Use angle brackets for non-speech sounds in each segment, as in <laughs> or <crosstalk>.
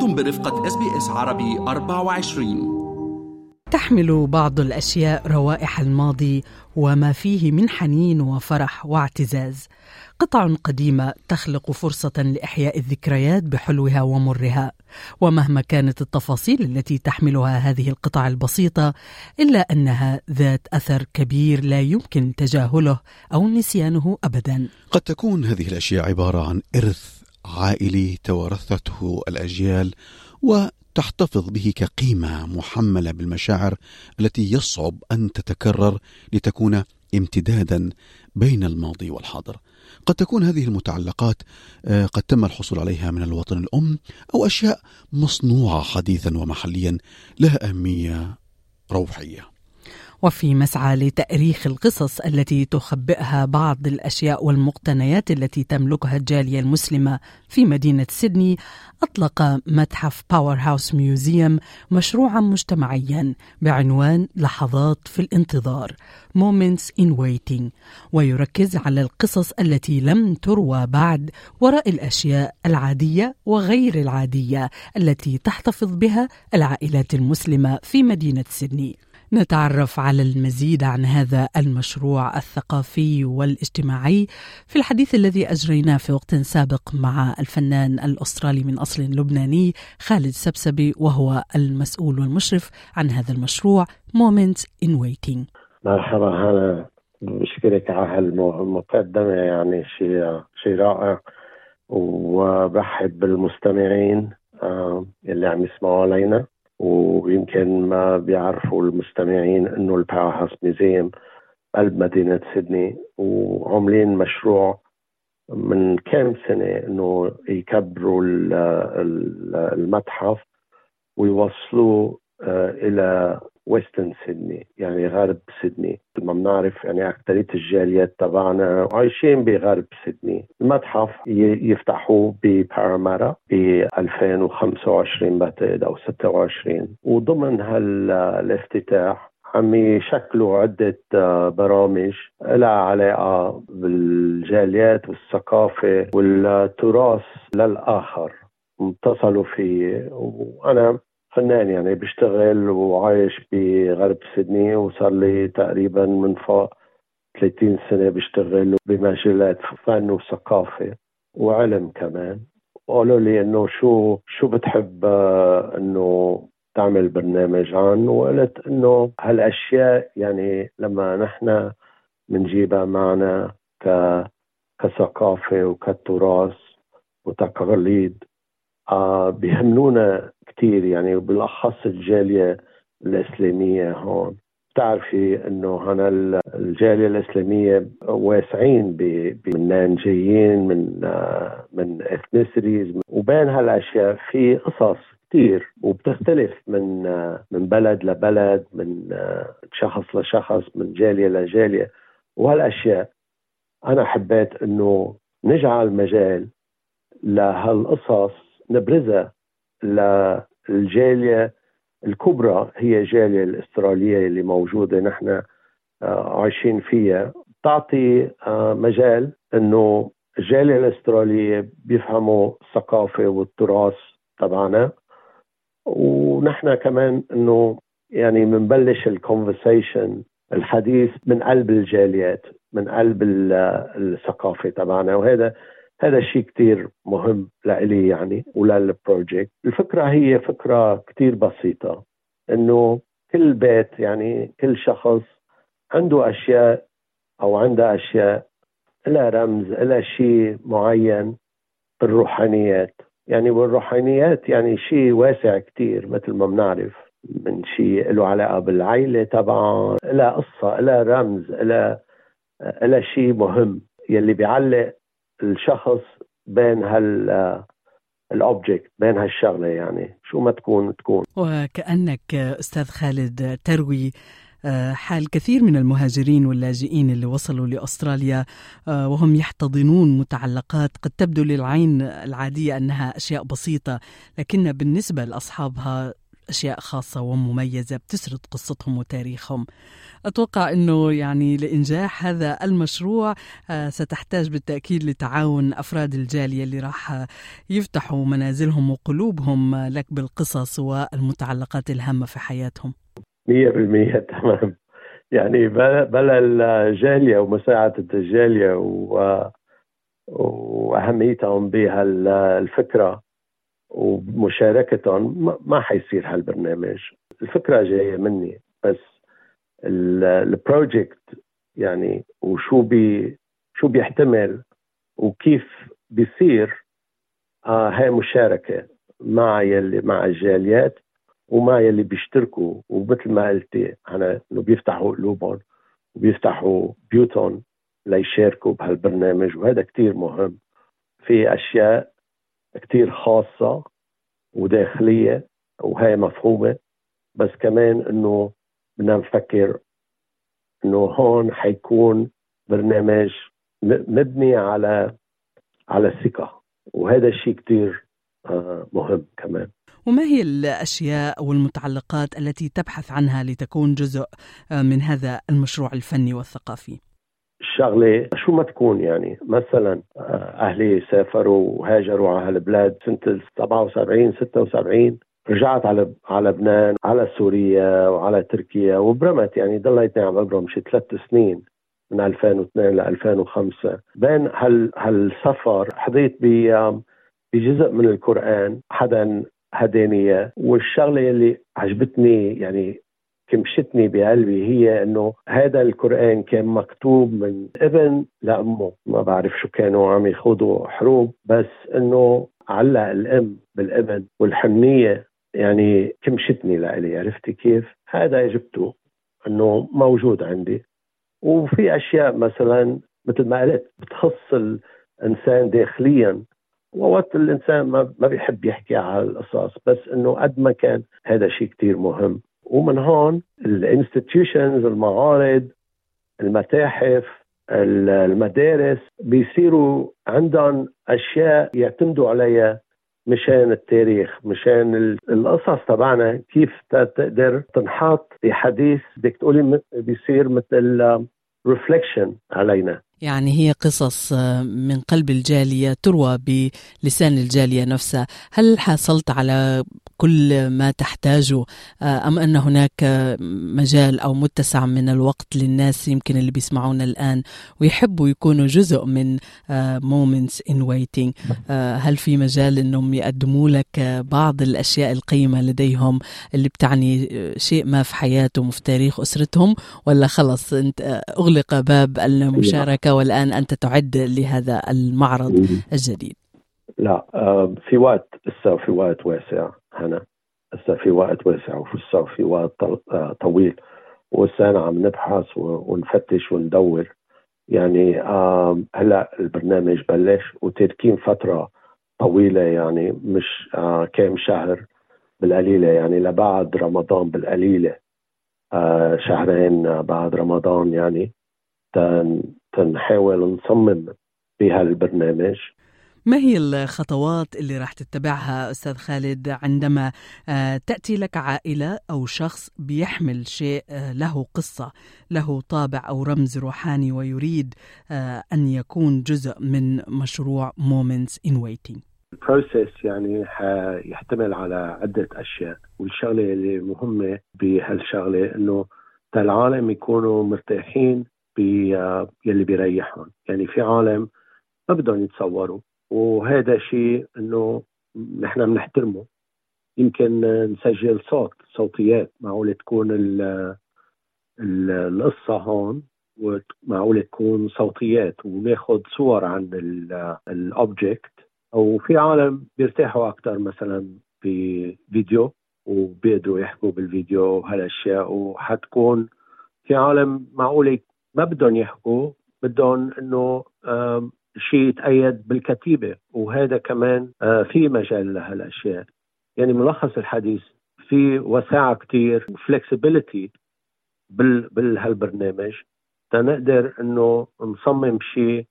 أنتم برفقة SBS عربي 24 تحمل بعض الأشياء روائح الماضي وما فيه من حنين وفرح واعتزاز. قطع قديمة تخلق فرصة لإحياء الذكريات بحلوها ومرها. ومهما كانت التفاصيل التي تحملها هذه القطع البسيطة إلا أنها ذات أثر كبير لا يمكن تجاهله أو نسيانه ابدا. قد تكون هذه الأشياء عبارة عن إرث عائلي توارثته الأجيال وتحتفظ به كقيمة محملة بالمشاعر التي يصعب أن تتكرر لتكون امتدادا بين الماضي والحاضر. قد تكون هذه المتعلقات آه، قد تم الحصول عليها من الوطن الأم أو أشياء مصنوعة حديثا ومحليا لها أهمية روحية. وفي مسعى لتأريخ القصص التي تخبئها بعض الأشياء والمقتنيات التي تملكها الجالية المسلمة في مدينة سيدني أطلق متحف Powerhouse Museum مشروعا مجتمعيا بعنوان لحظات في الانتظار Moments in Waiting ويركز على القصص التي لم تروى بعد وراء الأشياء العادية وغير العادية التي تحتفظ بها العائلات المسلمة في مدينة سيدني. نتعرف على المزيد عن هذا المشروع الثقافي والاجتماعي في الحديث الذي أجريناه في وقت سابق مع الفنان الأسترالي من أصل لبناني خالد سبسبي وهو المسؤول والمشرف عن هذا المشروع Moments in Waiting. مرحبا هلا بشكرك على هالمقدمة يعني شيء شيء رائع. وبرحب بالمستمعين آه، اللي عم يسمعوا علينا. ويمكن ما بيعرفوا المستمعين إنه ال Powerhouse Museum قلب مدينة سيدني وعاملين مشروع من كام سنة إنه يكبروا المتحف ويوصلوه آه، إلى ويسترن سيدني يعني غرب سيدني. ما بنعرف يعني أكثرية الجاليات تبعنا عايشين بغرب سيدني. المتحف يفتحوه ببارامارا ب 2025 بعتقد أو 26 وضمن هالافتتاح عم يشكلوا عدة آه، برامج لها علاقة بالجاليات والثقافة والتراث للآخر. اتصلوا فيه. وأنا فنان يعني بشتغل وعايش بغرب سيدني وصار لي تقريبا من فوق 30 سنة بشتغل بمجالات فن وثقافة وعلم كمان. وقالوا لي إنه شو شو بتحب آه، إنه تعمل برنامج عن؟ وقلت إنه هالأشياء يعني لما نحن بنجيبها معنا ك كثقافة وكتراث وتقاليد آه بيهمنونا كثير يعني وبالأخص الجالية الإسلامية هون. بتعرفي إنه هنا الجالية الإسلامية واسعين من جايين من من اثنيسيتيز وبين هالأشياء في قصص كثير وبتختلف من من بلد لبلد من شخص لشخص من جالية لجالية. وهالأشياء أنا حبيت إنه نجعل مجال لهالقصص نبرزها للجاليه الكبرى هي الجالية الأسترالية اللي موجودة نحن آه، عايشين فيها. تعطي آه، مجال إنه الجالية الأسترالية بيفهموا الثقافة والتراث تبعنا. ونحن كمان إنه يعني بنبلش ال conversation الحديث من قلب الجاليات من قلب الثقافة تبعنا. وهذا هذا شيء كتير مهم لإلي يعني ولل project الفكرة هي فكرة كتير بسيطة إنه كل بيت يعني كل شخص عنده أشياء أو عندها أشياء لها رمز لها شيء معين بالروحانيات. يعني والروحانيات يعني شيء واسع كتير مثل ما بنعرف من شيء له علاقة بالعائله طبعا لها قصة لها رمز لها لها شيء مهم يلي بيعلق الشخص بين هال الاوبجكت بين هالشغلة يعني. شو ما تكون تكون. وكأنك أستاذ خالد تروي آه، حال كثير من المهاجرين واللاجئين اللي وصلوا لأستراليا آه، وهم يحتضنون متعلقات قد تبدو للعين العادية أنها أشياء بسيطة لكن بالنسبة لأصحابها أشياء خاصة ومميزة بتسرد قصتهم وتاريخهم. أتوقع أنه يعني لإنجاح هذا المشروع آه، ستحتاج بالتأكيد لتعاون أفراد الجالية اللي راح يفتحوا منازلهم وقلوبهم لك بالقصص والمتعلقات الهامة في حياتهم. مية بالمية <laughs> تمام. يعني بلا الجالية ومساعدة الجالية و وأهميتهم بهالفكره ومشاركتهم ما حيصير هالبرنامج. الفكرة جاية مني بس ال project يعني وشو بي شو بيحتمل وكيف بيصير آه هاي مشاركة مع يلي مع الجاليات ومع يلي بيشتركوا. ومثل ما قلتي أنا إنه بيفتحوا قلوبهم وبيفتحوا بيوتهم ليشاركوا بهالبرنامج وهذا كتير مهم. في أشياء كتير خاصة وداخلية وهي مفهومة بس كمان إنه بدنا نفكر إنه هون حيكون برنامج مبني على على الثقة وهذا الشيء كتير آه، مهم كمان وما هي الأشياء والمتعلقات التي تبحث عنها لتكون جزء آه، من هذا المشروع الفني والثقافي؟ الشغله شو ما تكون يعني. مثلا آه، أهلي سافروا وهاجروا على هالبلاد سنة 77 76 رجعت على على لبنان على سوريا وعلى تركيا وبرمت يعني. ضليتني عم ببرم شي ثلاث سنين من 2002 ل 2005 بين هال هالسفر حضيت بجزء من القرآن حدا هداني والشغلة اللي عجبتني يعني كمشتني بقلبي هي إنه هذا القرآن كان مكتوب من ابن لأمه. ما بعرف شو كانوا عم يخوضوا حروب بس إنه علق الأم بالابن والحنيه يعني كمشتني لإلي عرفتي كيف؟ هذا جبته إنه موجود عندي. وفي أشياء مثلا مثل ما قلت بتخص الإنسان داخليا. ووقت الإنسان ما بيحب يحكي على القصص بس إنه قد ما كان هذا شيء كتير مهم. ومن هون الانستتيوشنز المعارض المتاحف المدارس بيصيروا عندهم أشياء يعتمدوا عليها مشان التاريخ مشان القصص تبعنا كيف تقدر تنحط بحديث بدك تقولي بيصير مثل ريفليكشن علينا. يعني هي قصص آه، من قلب الجالية تروى بلسان الجالية نفسها. هل حصلت على كل ما تحتاجه آه، أم أن هناك مجال أو متسع من الوقت للناس يمكن اللي بيسمعونا الآن ويحبوا يكونوا جزء من آه، moments in waiting هل في مجال أنهم يقدموا لك بعض الأشياء القيمة لديهم اللي بتعني شيء ما في حياتهم وفي تاريخ أسرتهم؟ ولا خلص أنت أغلق باب المشاركة والآن أنت تعد لهذا المعرض الجديد. لا آه، في وقت لسه في وقت واسع هنا. لسه في وقت واسع ولسه في وقت آه، طويل. ولسه عم نبحث ونفتش وندور. يعني هلأ البرنامج بلش وتركين فترة طويلة يعني مش آه، كام شهر بالقليلة. يعني لبعد رمضان بالقليلة شهرين بعد رمضان يعني. تنحاول نصمم بهالبرنامج ما هي الخطوات اللي راح تتبعها أستاذ خالد عندما آه، تأتي لك عائلة أو شخص بيحمل شيء آه، له قصة له طابع أو رمز روحاني ويريد آه، أن يكون جزء من مشروع Moments in Waiting. البروسيس يعني حيحتمل على عدة أشياء والشغلة اللي مهمة بهالشغلة إنه العالم يكونوا مرتاحين يلي بيريحهم. يعني في عالم ما بدهم يتصوروا وهذا شيء إنه نحن بنحترمه. يمكن نسجل صوت صوتيات. معقولة تكون القصة هون ومعقولة تكون صوتيات وناخذ صور عن ال object وفي عالم بيرتاحوا أكثر مثلا بفيديو وبيقدروا يحكوا بالفيديو وهالأشياء. وحتكون في عالم معقولة ما بدهم يحكوا بدهم إنه شيء يتأيد بالكتيبة. وهذا كمان آه، في مجال لهالأشياء. يعني ملخص الحديث في وساعة كتير flexibility بهالبرنامج تنقدر إنه نصمم شيء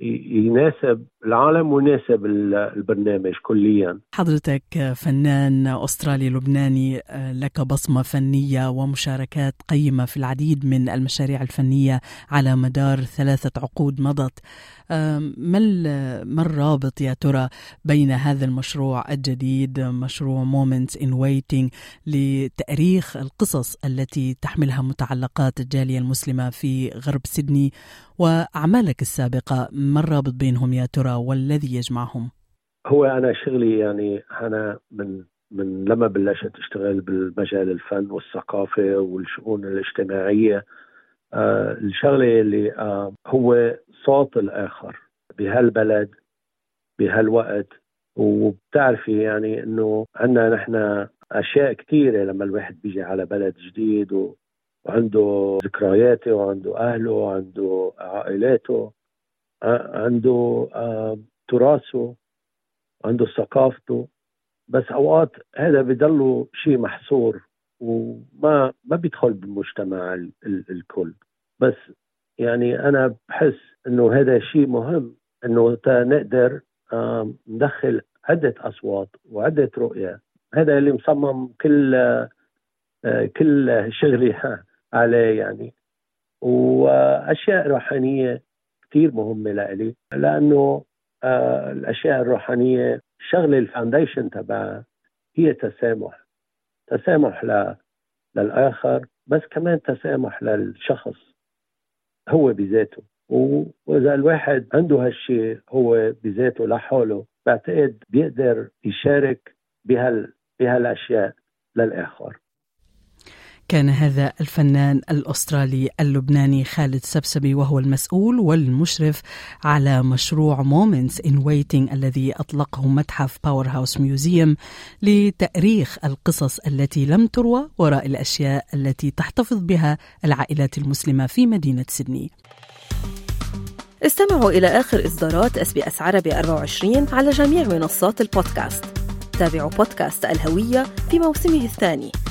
يناسب العالم ويناسب البرنامج كليا. حضرتك فنان أسترالي لبناني لك بصمة فنية ومشاركات قيمة في العديد من المشاريع الفنية على مدار ثلاثة عقود مضت. ما الرابط يا ترى بين هذا المشروع الجديد مشروع Moments in Waiting لتأريخ القصص التي تحملها متعلقات الجالية المسلمة في غرب سيدني وأعمالك السابقة ما الرابط بينهم يا ترى والذي يجمعهم؟ هو أنا شغلي يعني أنا من من لما بلشت أشتغل بالمجال الفن والثقافة والشؤون الاجتماعية آه الشغلة اللي آه هو صوت الآخر بهالبلد بهالوقت وبتعرفي يعني إنه عندنا نحن أشياء كثيره لما الواحد بيجي على بلد جديد و... وعنده ذكرياته وعنده أهله وعنده عائلاته عنده آه تراثه عنده ثقافته. بس أوقات هذا بضله شيء محصور وما ما بيدخل بالمجتمع ال ال الكل. بس يعني أنا بحس إنه هذا شيء مهم إنه نقدر ندخل عدة أصوات وعدة رؤية. هذا اللي مصمم كل آه، كل شغلي. <laughs> عليه يعني. وأشياء روحانية كثير مهمة لإلي لأنه آه، الأشياء الروحانية شغلة الفاونديشن تبعها هي تسامح تسامح ل... للآخر بس كمان تسامح للشخص هو بذاته. وإذا الواحد عنده هالشيء هو بذاته لحاله بعتقد بيقدر يشارك بهال بهالأشياء للآخر. كان هذا الفنان الأسترالي اللبناني خالد سبسبي وهو المسؤول والمشرف على مشروع Moments in Waiting الذي أطلقه متحف Powerhouse Museum لتأريخ القصص التي لم تروى وراء الأشياء التي تحتفظ بها العائلات المسلمة في مدينة سيدني. استمعوا إلى آخر إصدارات SBS عربي 24 على جميع منصات البودكاست. تابعوا بودكاست الهوية في موسمه الثاني.